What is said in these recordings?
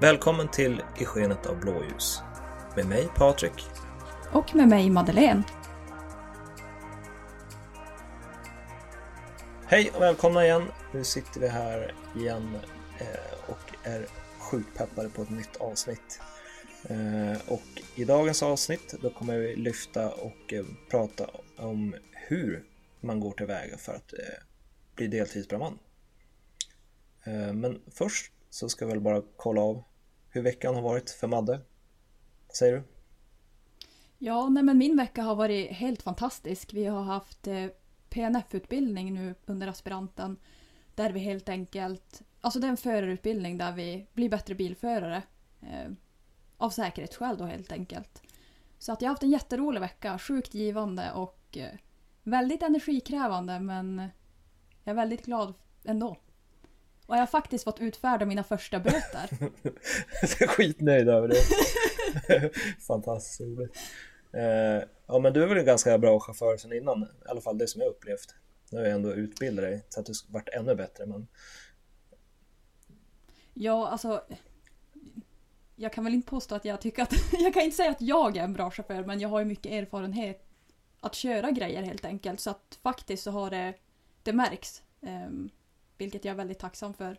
Välkommen till I skenet av blåljus. Med mig Patrik. Och med mig Madeleine. Hej och välkomna igen. Nu sitter vi här igen eh, och är sjukt peppade på ett nytt avsnitt. Eh, och i dagens avsnitt då kommer vi lyfta och eh, prata om hur man går tillväga för att bli deltidsbrandman. Men först så ska vi väl bara kolla av hur veckan har varit för Madde. Vad säger du? Ja, nej men min vecka har varit helt fantastisk. Vi har haft PNF-utbildning nu under aspiranten. Där vi helt enkelt, alltså det är en förarutbildning där vi blir bättre bilförare. Eh, av säkerhetsskäl då helt enkelt. Så att jag har haft en jätterolig vecka, sjukt givande och eh, väldigt energikrävande men jag är väldigt glad ändå. Och jag har faktiskt fått utfärda mina första böter. Jag är skitnöjd över det. Fantastiskt roligt. Eh, ja men du är väl en ganska bra chaufför sedan innan, i alla fall det som jag upplevt. Nu har jag ändå utbildat dig så att du varit ännu bättre men Ja, alltså. Jag kan väl inte påstå att jag tycker att... Jag kan inte säga att jag är en bra chaufför men jag har ju mycket erfarenhet att köra grejer helt enkelt. Så att faktiskt så har det... Det märks. Eh, vilket jag är väldigt tacksam för.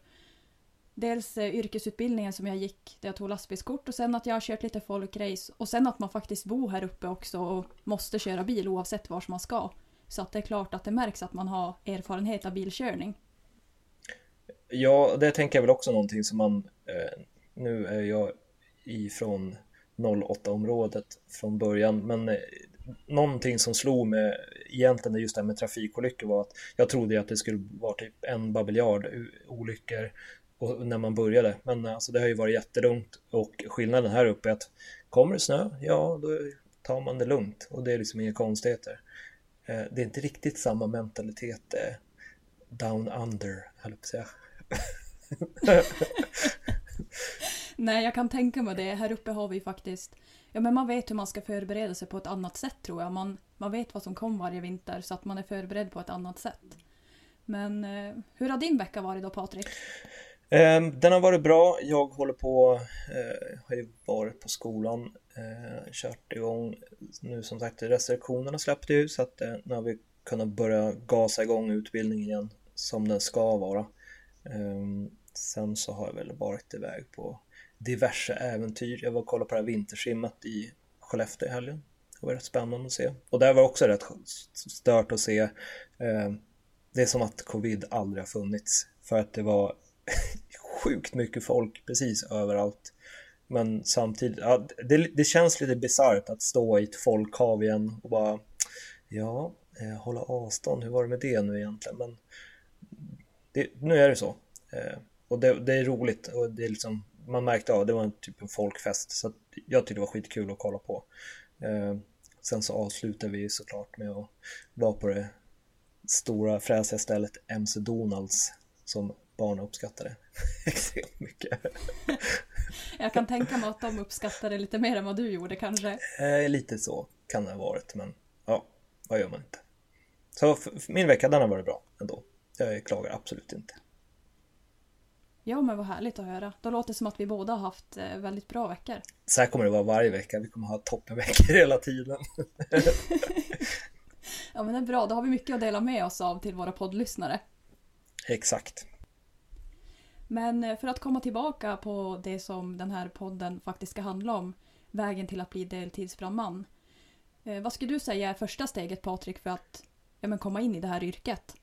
Dels eh, yrkesutbildningen som jag gick där jag tog lastbilskort och sen att jag har kört lite folkrace och sen att man faktiskt bor här uppe också och måste köra bil oavsett vart man ska. Så att det är klart att det märks att man har erfarenhet av bilkörning. ja, det tänker jag väl också någonting som man eh, nu är jag ifrån 08-området från början men eh, någonting som slog mig egentligen just det här med trafikolyckor var att jag trodde att det skulle vara typ en babiljard olyckor och när man började. Men eh, alltså det har ju varit jättelugnt och skillnaden här uppe är att kommer det snö, ja då tar man det lugnt och det är liksom inga konstigheter. Eh, det är inte riktigt samma mentalitet eh, down under, höll jag på att säga. Nej, jag kan tänka mig det. Här uppe har vi faktiskt... Ja, men man vet hur man ska förbereda sig på ett annat sätt tror jag. Man, man vet vad som kommer varje vinter så att man är förberedd på ett annat sätt. Men eh, hur har din vecka varit då Patrik? Ehm, den har varit bra. Jag håller på, eh, har ju varit på skolan, eh, kört igång. Nu som sagt restriktionerna släppte ju så att eh, nu har vi kunnat börja gasa igång utbildningen igen som den ska vara. Eh, Sen så har jag väl varit iväg på diverse äventyr. Jag var och kollade på det här vintersimmet i Skellefteå i helgen. Det var rätt spännande att se. Och där var också rätt stört att se. Eh, det är som att covid aldrig har funnits. För att det var sjukt mycket folk precis överallt. Men samtidigt, ja, det, det känns lite bisarrt att stå i ett folkhav igen och bara Ja, eh, hålla avstånd, hur var det med det nu egentligen? Men det, nu är det så. Eh, och det, det är roligt och det är liksom man märkte av det var en typ en folkfest så att jag tyckte det var skitkul att kolla på. Eh, sen så avslutar vi såklart med att vara på det stora fräsiga stället MC Donalds som barnen uppskattade extremt mycket. Jag kan tänka mig att de uppskattar det lite mer än vad du gjorde kanske. Eh, lite så kan det ha varit men ja, vad gör man inte. Så min vecka den har varit bra ändå. Jag klagar absolut inte. Ja, men vad härligt att höra. Då låter det som att vi båda har haft eh, väldigt bra veckor. Så här kommer det vara varje vecka. Vi kommer ha toppenveckor hela tiden. Ja, men det är bra. Då har vi mycket att dela med oss av till våra poddlyssnare. Exakt. Men eh, för att komma tillbaka på det som den här podden faktiskt ska handla om, vägen till att bli deltidsbrandman. Eh, vad skulle du säga är första steget Patrik för att ja, men komma in i det här yrket?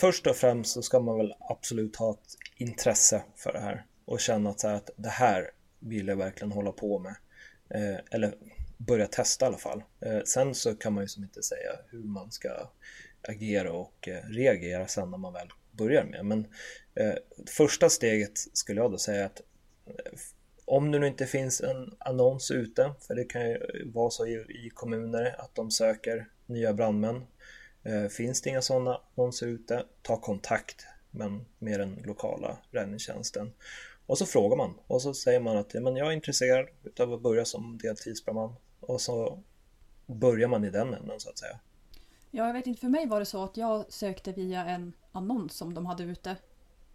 Först och främst så ska man väl absolut ha ett intresse för det här och känna att, så här, att det här vill jag verkligen hålla på med. Eh, eller börja testa i alla fall. Eh, sen så kan man ju som inte säga hur man ska agera och eh, reagera sen när man väl börjar med. Men eh, första steget skulle jag då säga att eh, om det nu inte finns en annons ute, för det kan ju vara så i, i kommuner att de söker nya brandmän. Eh, finns det inga sådana annonser ute, ta kontakt men med den lokala räddningstjänsten. Och så frågar man och så säger man att ja, men jag är intresserad av att börja som deltidsbrandman och så börjar man i den änden så att säga. Ja, jag vet inte. För mig var det så att jag sökte via en annons som de hade ute.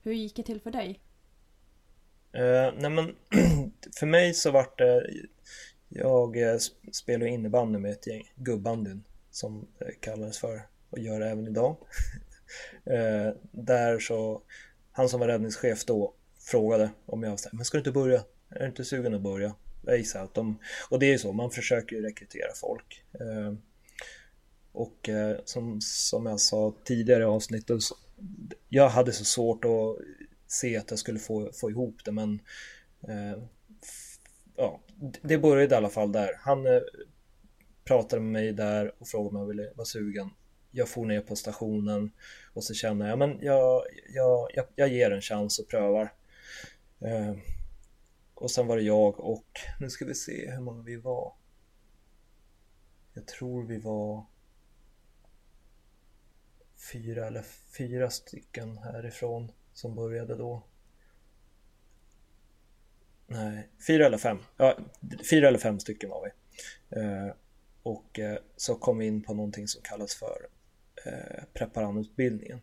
Hur gick det till för dig? Uh, nej men för mig så vart det Jag eh, spelar innebandy med ett gäng, gubbandyn som eh, det kallades för och gör det även idag. uh, där så han som var räddningschef då frågade om jag var men ska du inte börja? Är du inte sugen att börja? Jag gissar att de, och det är ju så, man försöker ju rekrytera folk. Uh, och eh, som, som jag sa tidigare i avsnittet, jag hade så svårt att se att jag skulle få, få ihop det men eh, ja, det började i alla fall där. Han eh, pratade med mig där och frågade om jag ville vara sugen. Jag for ner på stationen och så känner jag men jag, jag, jag, jag ger en chans och prövar. Eh, och sen var det jag och nu ska vi se hur många vi var. Jag tror vi var fyra eller fyra stycken härifrån som började då. Nej, fyra eller fem. Ja, fyra eller fem stycken var vi. Eh, och eh, så kom vi in på någonting som kallas för eh, preparandutbildningen.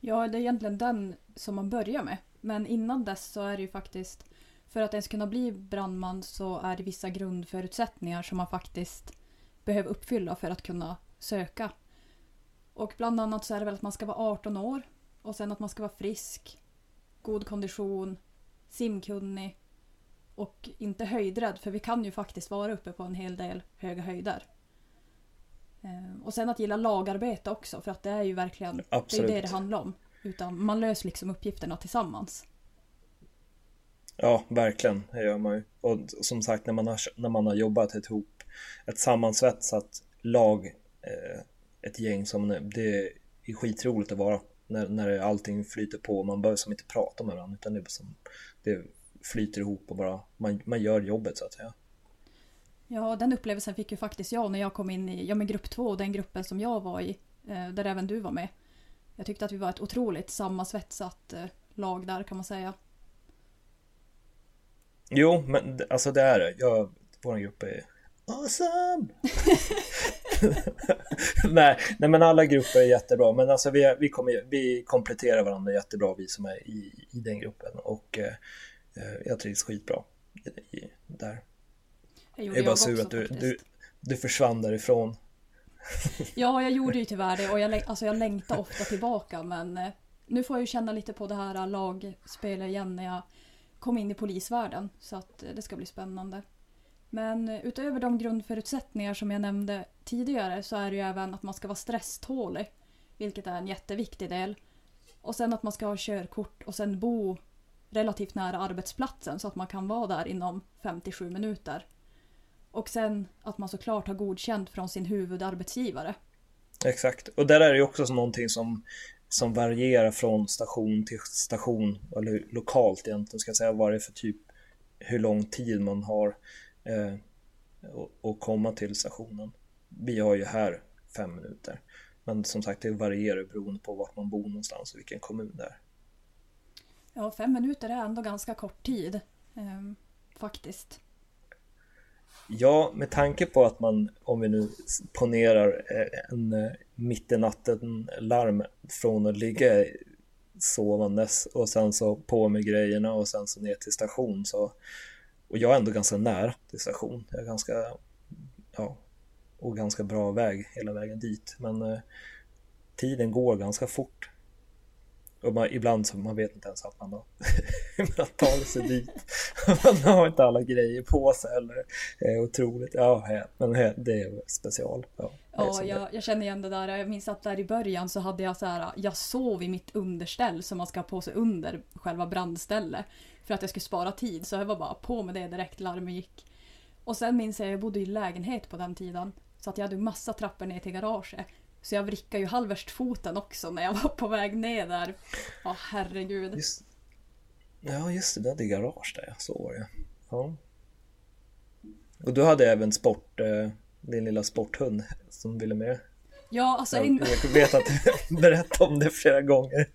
Ja, det är egentligen den som man börjar med. Men innan dess så är det ju faktiskt för att ens kunna bli brandman så är det vissa grundförutsättningar som man faktiskt behöver uppfylla för att kunna söka. Och bland annat så är det väl att man ska vara 18 år och sen att man ska vara frisk, god kondition, simkunnig och inte höjdrädd för vi kan ju faktiskt vara uppe på en hel del höga höjder. Eh, och sen att gilla lagarbete också för att det är ju verkligen Absolut. det, är det det handlar om. Utan man löser liksom uppgifterna tillsammans. Ja, verkligen. Det gör man ju. Och som sagt, när man har, när man har jobbat ihop ett sammansvetsat lag, eh, ett gäng som det är skitroligt att vara när, när allting flyter på. Man behöver som inte prata med varandra utan det, som, det flyter ihop och bara man, man gör jobbet så att säga. Ja, den upplevelsen fick ju faktiskt jag när jag kom in i ja, men grupp två, den gruppen som jag var i, eh, där även du var med. Jag tyckte att vi var ett otroligt sammansvetsat eh, lag där kan man säga. Jo, men alltså det är det. Jag, vår grupp är awesome! nej, nej, men alla grupper är jättebra. Men alltså vi, vi, kommer, vi kompletterar varandra jättebra vi som är i, i den gruppen. Och eh, jag trivs skitbra i, i, där. Jag, jag är bara sur att du, du, du försvann därifrån. ja, jag gjorde ju tyvärr det och jag, alltså jag längtar ofta tillbaka men eh, nu får jag ju känna lite på det här lagspelet igen när jag kom in i polisvärlden så att eh, det ska bli spännande. Men utöver de grundförutsättningar som jag nämnde tidigare så är det ju även att man ska vara stresstålig, vilket är en jätteviktig del. Och sen att man ska ha körkort och sen bo relativt nära arbetsplatsen så att man kan vara där inom 57 minuter. Och sen att man såklart har godkänt från sin huvudarbetsgivare. Exakt, och där är det ju också någonting som, som varierar från station till station, eller lokalt egentligen ska jag säga, vad det är för typ, hur lång tid man har eh, att komma till stationen. Vi har ju här fem minuter, men som sagt det varierar beroende på vart man bor någonstans och vilken kommun det är. Ja, fem minuter är ändå ganska kort tid. Eh, faktiskt. Ja, med tanke på att man, om vi nu ponerar eh, en eh, mitt i natten larm från att ligga sovandes och sen så på med grejerna och sen så ner till station så och jag är ändå ganska nära till station. Jag är ganska, ja, och ganska bra väg hela vägen dit. Men eh, tiden går ganska fort. Och man, ibland så man vet inte ens att man har man tar sig dit. man har inte alla grejer på sig eller är otroligt. Ja, men det är special. Ja, ja jag, jag, känner igen det där. Jag minns att där i början så hade jag så här. Jag sov i mitt underställ som man ska ha på sig under själva brandstället. För att jag skulle spara tid så jag var bara på med det direkt larmet gick. Och sen minns jag, jag bodde i lägenhet på den tiden. Så att jag hade massa trappor ner till garaget. Så jag vrickade ju halvvärst foten också när jag var på väg ner där. Ja, herregud. Just, ja, just det. Du hade garage där, så var det ja. Och du hade även sport, eh, din lilla sporthund som ville med? Ja, alltså Jag, jag vet att du berättat om det flera gånger.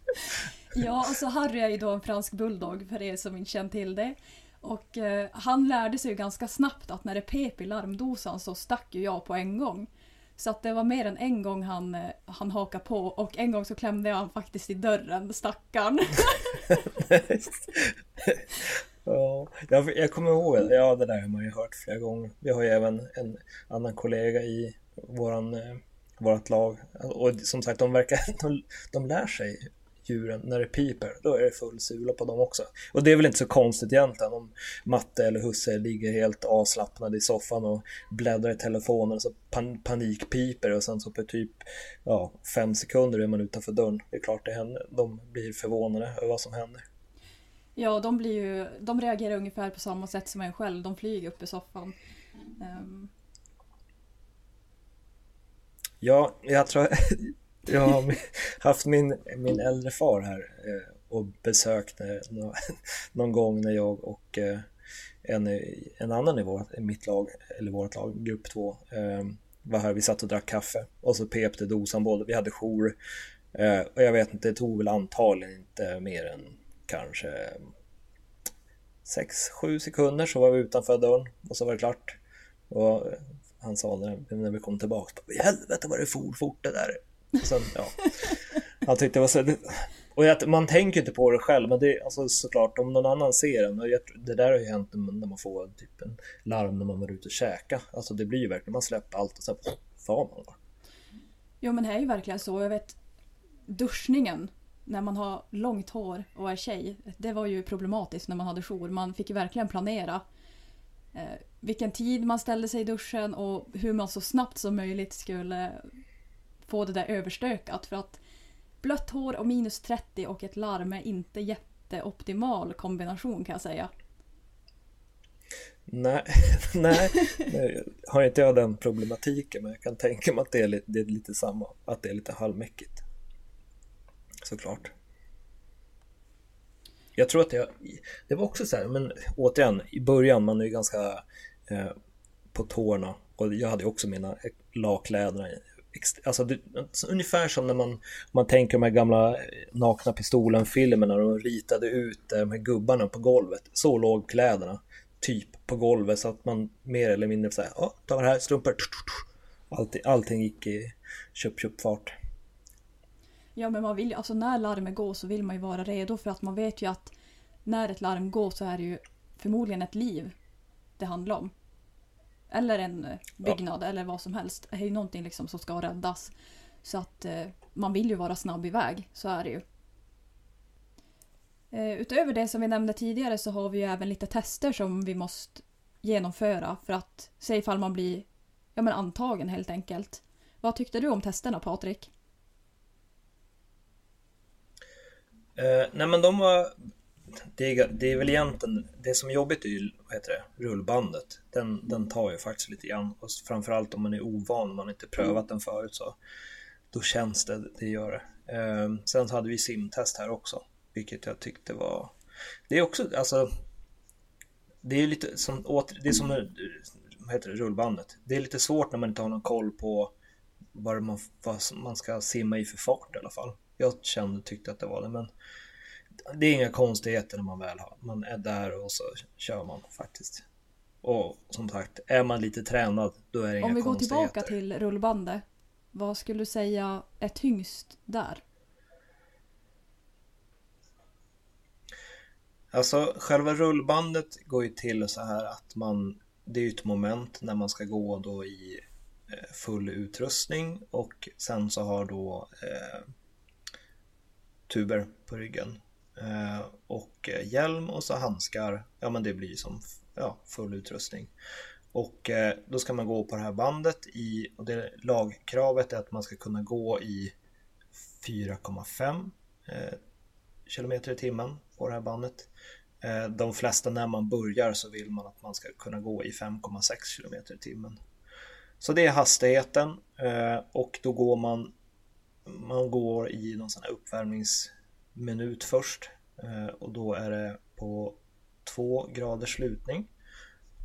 Ja, alltså Harry är ju då en fransk bulldog för er som inte känner till det. Och eh, han lärde sig ju ganska snabbt att när det pep i larmdosan så stack ju jag på en gång. Så att det var mer än en gång han, eh, han hakade på och en gång så klämde jag han faktiskt i dörren, stackarn. Ja, jag, jag kommer ihåg, ja det där har man ju hört flera gånger. Vi har ju även en annan kollega i våran, eh, vårat lag och som sagt de verkar, de, de lär sig djuren när det piper, då är det full sula på dem också. Och det är väl inte så konstigt egentligen om Matte eller Husse ligger helt avslappnade i soffan och bläddrar i telefonen så pan panikpiper och sen så på typ ja, fem sekunder är man utanför dörren. Det är klart det händer. De blir förvånade över vad som händer. Ja, de, blir ju, de reagerar ungefär på samma sätt som en själv. De flyger upp i soffan. Ehm, Ja, jag tror jag har haft min, min äldre far här eh, och besökte nå- någon gång när jag och eh, en, en annan i vårt, i mitt lag, eller vårt lag, grupp två, eh, var här. Vi satt och drack kaffe och så pep det dosan både. Vi hade jour och jag vet inte, det tog väl antagligen inte mer än kanske 6-7 sekunder så var vi utanför dörren och så var det klart. Och han sa när, när vi kom tillbaka, i helvete vad det for fort det där. Sen, ja. Jag tyckte det var så... Och jag, man tänker inte på det själv, men det är alltså, såklart om någon annan ser en. Och jag, det där har ju hänt när man, får typ en larm när man var ute och käka. Alltså det blir ju verkligen, man släpper allt och sen far man bara. Jo men det är ju verkligen så. Jag vet duschningen när man har långt hår och är tjej. Det var ju problematiskt när man hade jour. Man fick ju verkligen planera eh, vilken tid man ställde sig i duschen och hur man så snabbt som möjligt skulle få det där överstökat. För att blött hår och minus 30 och ett larm är inte jätteoptimal kombination kan jag säga. Nej, nej, nej, har inte jag den problematiken, men jag kan tänka mig att det är lite, det är lite samma, att det är lite halvmäckigt. Såklart. Jag tror att jag, det var också så här, men återigen, i början, man är ju ganska eh, på tårna och jag hade ju också mina lakläder Alltså det, alltså, ungefär som när man, man tänker de här gamla eh, nakna pistolen-filmerna de ritade ut eh, de här gubbarna på golvet. Så låg kläderna typ på golvet så att man mer eller mindre såhär, ja, ta det här, strumpor, allting, allting gick i köp, köp fart. Ja men man vill ju, alltså när larmet går så vill man ju vara redo för att man vet ju att när ett larm går så är det ju förmodligen ett liv det handlar om. Eller en eh, byggnad eller vad som helst. Är ju någonting liksom som ska räddas. Så att eh, man vill ju vara snabb iväg, så är det ju. Eh, utöver det som vi nämnde tidigare så har vi ju även lite tester som vi måste genomföra för att se ifall man blir ja, men antagen helt enkelt. Vad tyckte du om testerna Patrik? Eh, nej men de var... Det är, det är väl egentligen, det som är jobbigt är ju, vad heter det, rullbandet. Den, den tar ju faktiskt lite grann. Och framförallt om man är ovan, om man inte prövat den förut så då känns det, det gör det. Eh, sen så hade vi simtest här också, vilket jag tyckte var... Det är också, alltså... Det är lite som, åter, det är som, eh, vad heter det, rullbandet. Det är lite svårt när man inte har någon koll på vad man, vad man ska simma i för fart i alla fall. Jag kände, tyckte att det var det, men det är inga konstigheter när man väl har, man är där och så kör man faktiskt. Och som sagt, är man lite tränad, då är det inga Om vi går tillbaka till rullbandet. Vad skulle du säga är tyngst där? Alltså själva rullbandet går ju till så här att man, det är ju ett moment när man ska gå då i eh, full utrustning och sen så har då eh, tuber på ryggen Eh, och eh, hjälm och så handskar. Ja men det blir som ja, full utrustning. Och eh, då ska man gå på det här bandet i, och det lagkravet är att man ska kunna gå i 4,5 km kilometer i timmen på det här bandet. De flesta när man börjar så vill man att man ska kunna gå i 5,6 kilometer i timmen. Så det är hastigheten och då går man man går i någon sån här uppvärmnings minut först eh, och då är det på två graders slutning.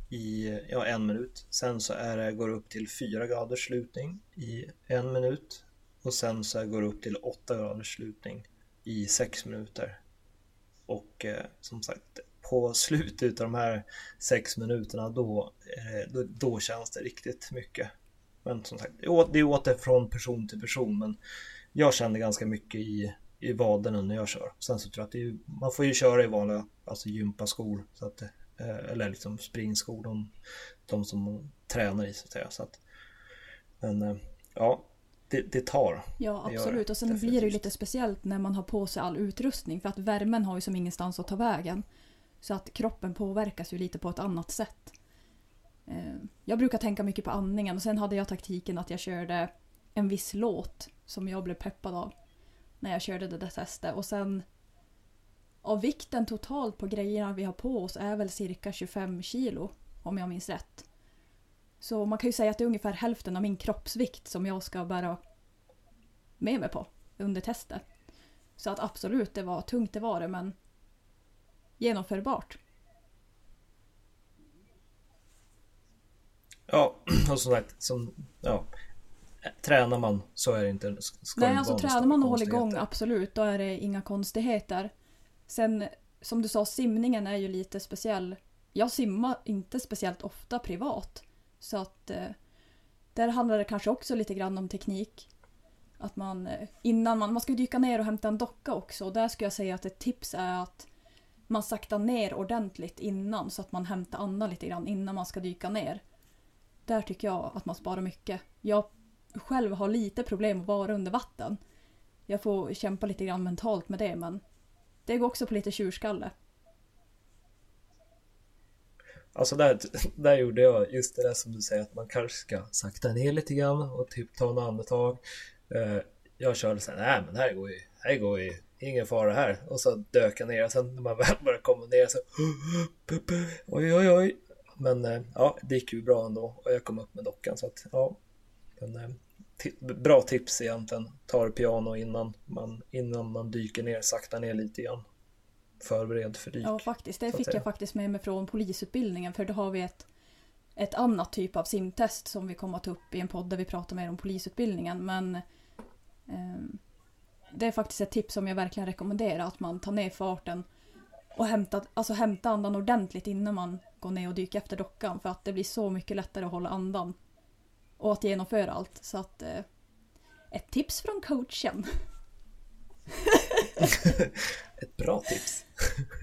i ja, en minut. Sen så är det, går det upp till 4 graders slutning i en minut. Och sen så går det upp till 8 graders slutning i 6 minuter. Och eh, som sagt, på slutet av de här 6 minuterna då, eh, då, då, känns det riktigt mycket. Men som sagt, det är åter från person till person. Men jag kände ganska mycket i, i vaderna när jag kör. Sen så tror jag att är, man får ju köra i vanliga alltså gympaskor. Så att, eh, eller liksom springskor, de, de som tränar i så att säga. Så att, men eh, ja, det, det tar. Ja, absolut. Och sen definitivt. blir det ju lite speciellt när man har på sig all utrustning. För att värmen har ju som ingenstans att ta vägen. Så att kroppen påverkas ju lite på ett annat sätt. Eh, jag brukar tänka mycket på andningen och sen hade jag taktiken att jag körde en viss låt som jag blev peppad av när jag körde det där testet. Och sen av vikten totalt på grejerna vi har på oss är väl cirka 25 kilo om jag minns rätt. Så man kan ju säga att det är ungefär hälften av min kroppsvikt som jag ska bära med mig på under testet. Så att absolut, det var tungt det var det men genomförbart. Ja, och som sagt, som, ja, tränar man så är det inte. Nej, alltså tränar man och håller igång, absolut, då är det inga konstigheter. Sen, som du sa, simningen är ju lite speciell. Jag simmar inte speciellt ofta privat. Så att eh, där handlar det kanske också lite grann om teknik. Att man eh, innan man, man ska dyka ner och hämta en docka också. Och där skulle jag säga att ett tips är att man saktar ner ordentligt innan så att man hämtar andan lite grann innan man ska dyka ner. Där tycker jag att man sparar mycket. Jag själv har lite problem att vara under vatten. Jag får kämpa lite grann mentalt med det men det går också på lite tjurskalle. Alltså där, där gjorde jag just det där som du säger att man kanske ska sakta ner lite grann och typ ta en andetag. Eh, jag körde sen, nej men det här går ju, här går ju ingen fara här. Och så dök jag ner och sen när man väl började komma ner så oj oj oj. Men eh, ja, det gick ju bra ändå och jag kom upp med dockan så att ja. Men, eh, bra tips egentligen. Ta piano innan man, innan man dyker ner, sakta ner lite grann förberedd för dyk. Ja, faktiskt. Det fick jag faktiskt med mig från polisutbildningen för då har vi ett, ett annat typ av simtest som vi kommer att ta upp i en podd där vi pratar mer om polisutbildningen. Men eh, det är faktiskt ett tips som jag verkligen rekommenderar att man tar ner farten och hämta, alltså hämta andan ordentligt innan man går ner och dyker efter dockan för att det blir så mycket lättare att hålla andan och att genomföra allt. Så att eh, ett tips från coachen. Ett bra tips.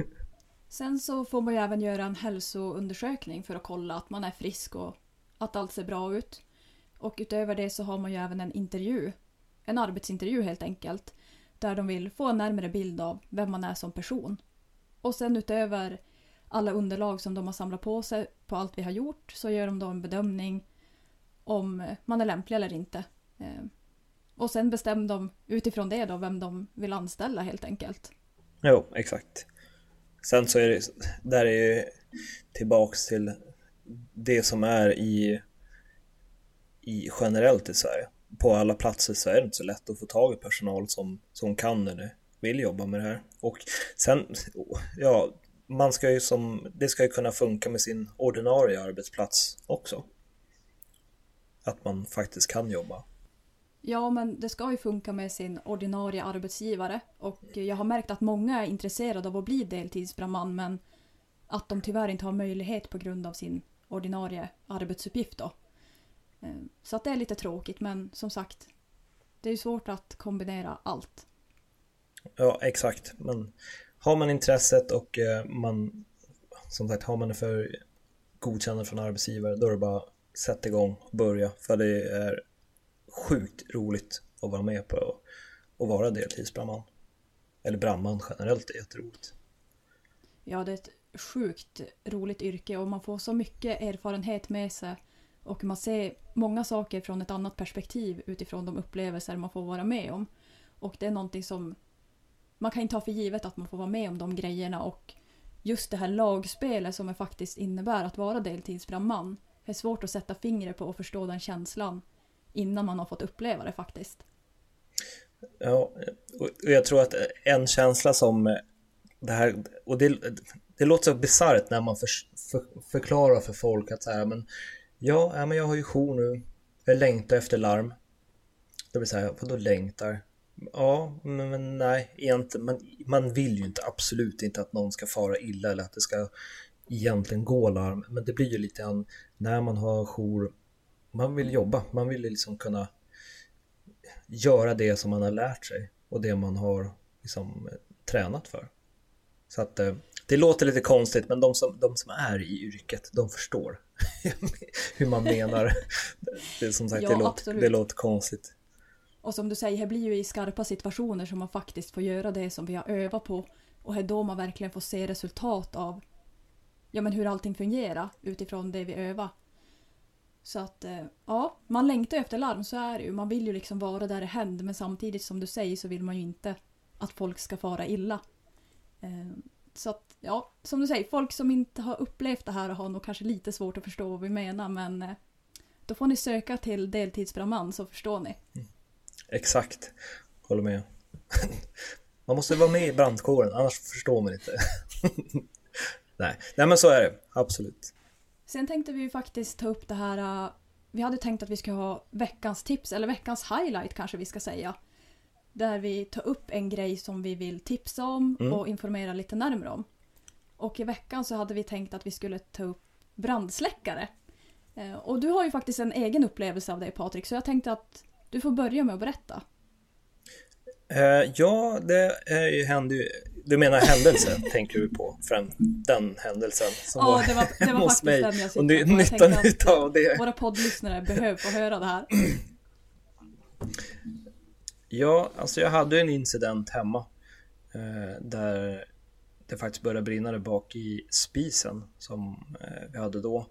Sen så får man ju även göra en hälsoundersökning för att kolla att man är frisk och att allt ser bra ut. Och utöver det så har man ju även en intervju. En arbetsintervju helt enkelt. Där de vill få en närmare bild av vem man är som person. Och sen utöver alla underlag som de har samlat på sig på allt vi har gjort så gör de då en bedömning om man är lämplig eller inte. Eh, och sen bestämmer de utifrån det då vem de vill anställa helt enkelt. Jo, exakt. Sen så är det, där är ju tillbaks till det som är i, i generellt i Sverige. På alla platser så är det inte så lätt att få tag i personal som, som kan eller vill jobba med det här. Och sen, ja, man ska ju som, det ska ju kunna funka med sin ordinarie arbetsplats också. Att man faktiskt kan jobba. Ja, men det ska ju funka med sin ordinarie arbetsgivare och jag har märkt att många är intresserade av att bli deltidsbrandman men att de tyvärr inte har möjlighet på grund av sin ordinarie arbetsuppgift då. Eh, så att det är lite tråkigt men som sagt, det är ju svårt att kombinera allt. Ja, exakt. Men har man intresset och eh, man som sagt, har man det för godkännande från arbetsgivare då är det bara Sätt igång och börja för det är sjukt roligt att vara med på och vara deltidsbrandman. Eller brandman generellt är jätteroligt. Ja, det är ett sjukt roligt yrke och man får så mycket erfarenhet med sig och man ser många saker från ett annat perspektiv utifrån de upplevelser man får vara med om. Och det är någonting som man kan inte ta för givet att man får vara med om de grejerna och just det här lagspelet som det faktiskt innebär att vara deltidsbrandman är svårt att sätta fingret på och förstå den känslan innan man har fått uppleva det faktiskt. Ja, och jag tror att en känsla som det här, och det, det låter så bisarrt när man för, för, förklarar för folk att så här, men ja, ja, men jag har ju jour nu, jag längtar efter larm. Då blir det så här, vadå längtar? Ja, men, men nej, egentligen, man, man vill ju inte, absolut inte att någon ska fara illa eller att det ska egentligen gå larm. Men det blir ju lite grann när man har jour, man vill jobba, man vill liksom kunna göra det som man har lärt sig och det man har liksom tränat för. Så att eh, det låter lite konstigt men de som, de som är i yrket de förstår hur man menar. Det som sagt, Ja, det, låter, det låter konstigt. Och som du säger, det blir ju i skarpa situationer som man faktiskt får göra det som vi har övat på. Och det är då man verkligen får se resultat av ja, men hur allting fungerar utifrån det vi övar. Så att eh, ja, man längtar ju efter larm, så är det ju. Man vill ju liksom vara där det händer men samtidigt som du säger så vill man ju inte att folk ska fara illa. Eh, så att ja, som du säger, folk som inte har upplevt det här har nog kanske lite svårt att förstå vad vi menar men eh, då får ni söka till deltidsbrandman så förstår ni. Mm. Exakt, håller med. Man måste vara med i brandkåren annars förstår man inte. Nej. Nej men så är det, absolut. Sen tänkte vi ju faktiskt ta upp det här. uh, Vi hade tänkt att vi ska ha veckans tips, eller veckans highlight kanske vi ska säga. Där vi tar upp en grej som vi vill tipsa om Mm. och informera lite närmare om. Och i veckan så hade vi tänkt att vi skulle ta upp brandsläckare. Eh, Och du har ju faktiskt en egen upplevelse av det Patrik, så jag tänkte att du får börja med att berätta. Eh, ja, det är ju, hände ju, du menar händelse tänker du på, främ, den händelsen som Ja, det var, det var hos mig. den jag Och. Jag nyttan utav det. Våra poddlyssnare behöver få höra det här. Ja, alltså jag hade en incident hemma eh, där det faktiskt började brinna där bak i spisen som eh, vi hade då.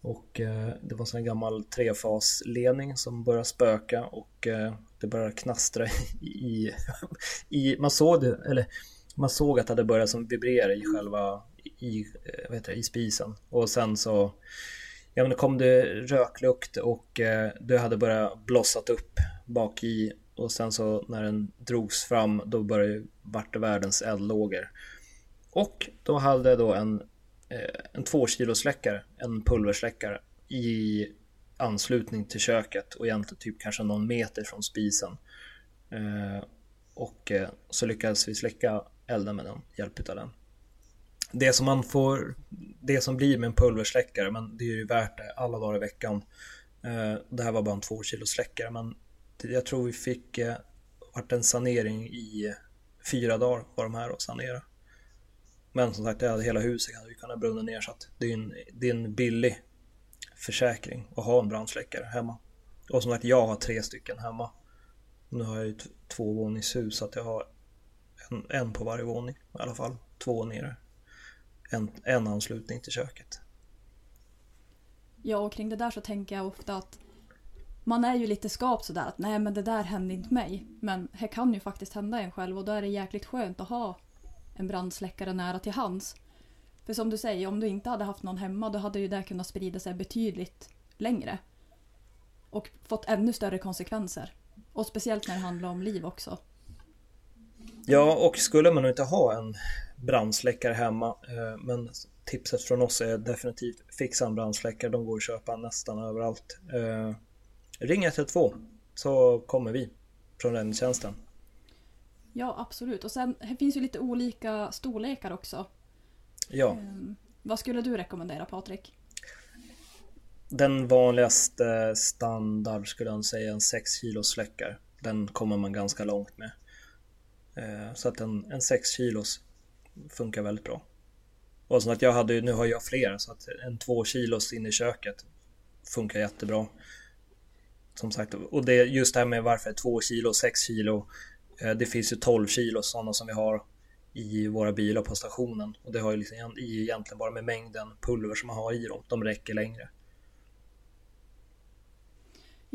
Och eh, det var en gammal trefasledning som började spöka och eh, det började knastra i, i man såg det, eller man såg att det hade börjat som vibrera i själva i, eh, vad heter det, i spisen och sen så Ja men det kom det röklukt och eh, det hade börjat blossat upp bak i och sen så när den drogs fram då började vart det världens eldlågor. Och då hade jag då en, eh, en två släckare, en pulversläckare i anslutning till köket och egentligen typ kanske någon meter från spisen. Eh, och eh, så lyckades vi släcka elda med den, hjälp utav den. Det som man får, det som blir med en pulversläckare, men det är ju värt det alla dagar i veckan. Eh, det här var bara en två kilo släckare, men jag tror vi fick eh, vart en sanering i fyra dagar var de här och sanera. Men som sagt, hade hela huset hade ju kunnat brunna ner så att det är en, det är en billig försäkring att ha en brandsläckare hemma. Och som sagt, jag har tre stycken hemma. Nu har jag ju ett tvåvåningshus så att jag har en, en på varje våning i alla fall. Två nere. En, en anslutning till köket. Ja, och kring det där så tänker jag ofta att man är ju lite skapt sådär att nej men det där hände inte mig. Men det kan ju faktiskt hända en själv och då är det jäkligt skönt att ha en brandsläckare nära till hands. För som du säger, om du inte hade haft någon hemma då hade ju det kunnat sprida sig betydligt längre. Och fått ännu större konsekvenser. Och speciellt när det handlar om liv också. Ja, och skulle man inte ha en brandsläckare hemma, eh, men tipset från oss är definitivt fixa en brandsläckare. De går att köpa nästan överallt. Eh, ring 112 så kommer vi från räddningstjänsten. Ja, absolut. Och sen det finns ju lite olika storlekar också. Ja, Ehm, vad skulle du rekommendera Patrik? den vanligaste standard skulle jag säga en 6 kilos släckare. Den kommer man ganska långt med. Eh, så att en, en 6 kilos funkar väldigt bra. Och så att jag hade, nu har jag fler, så att en 2 kilos in i köket funkar jättebra. Som sagt, och det just det här med varför 2 kilo, 6 kilo. Eh, det finns ju 12 kilo sådana som vi har i våra bilar på stationen. Och det har ju liksom egent- egentligen bara med mängden pulver som man har i dem. De räcker längre.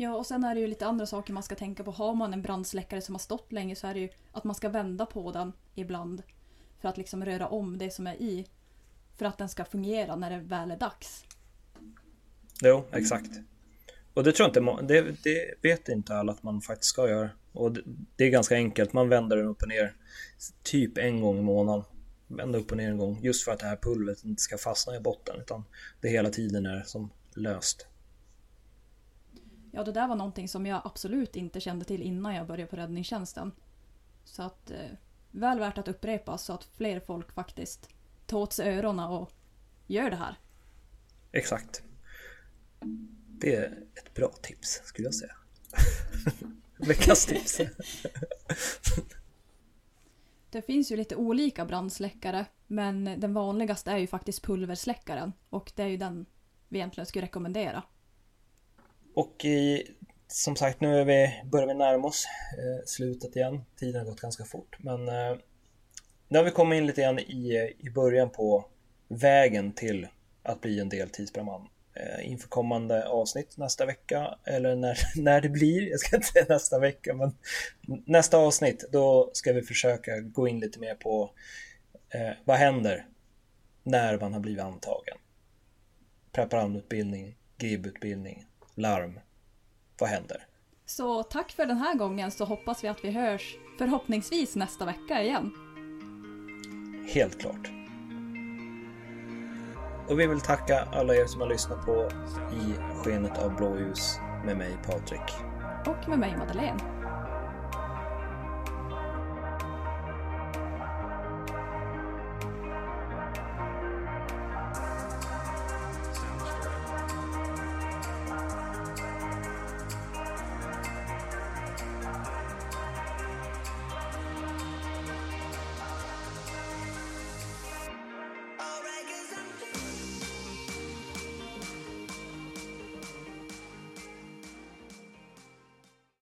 Ja, och sen är det ju lite andra saker man ska tänka på. Har man en brandsläckare som har stått länge så är det ju att man ska vända på den ibland. För att liksom röra om det som är i. För att den ska fungera när det väl är dags. Jo, exakt. Och det tror jag inte, det, det vet inte alla att man faktiskt ska göra. Och det, det är ganska enkelt, man vänder den upp och ner typ en gång i månaden. vända upp och ner en gång just för att det här pulvret inte ska fastna i botten utan det hela tiden är som löst. Ja, det där var någonting som jag absolut inte kände till innan jag började på räddningstjänsten. Så att, eh, väl värt att upprepa så att fler folk faktiskt tar åt sig öronen och gör det här. Exakt. Det är ett bra tips skulle jag säga. Veckans tips. Det finns ju lite olika brandsläckare men den vanligaste är ju faktiskt pulversläckaren och det är ju den vi egentligen skulle rekommendera. Och i, som sagt, nu är vi, börjar vi närma oss eh, slutet igen. Tiden har gått ganska fort, men eh, nu har vi kommit in lite grann i, i början på vägen till att bli en deltidsbrandman. Eh, inför kommande avsnitt nästa vecka, eller när, när det blir, jag ska inte säga nästa vecka, men nästa avsnitt, då ska vi försöka gå in lite mer på eh, vad händer när man har blivit antagen? Preparandutbildning, GIB-utbildning, larm. Vad händer? Så tack för den här gången så hoppas vi att vi hörs förhoppningsvis nästa vecka igen. Helt klart. Och vi vill tacka alla er som har lyssnat på I skenet av blåljus med mig Patrik. Och med mig Madeleine.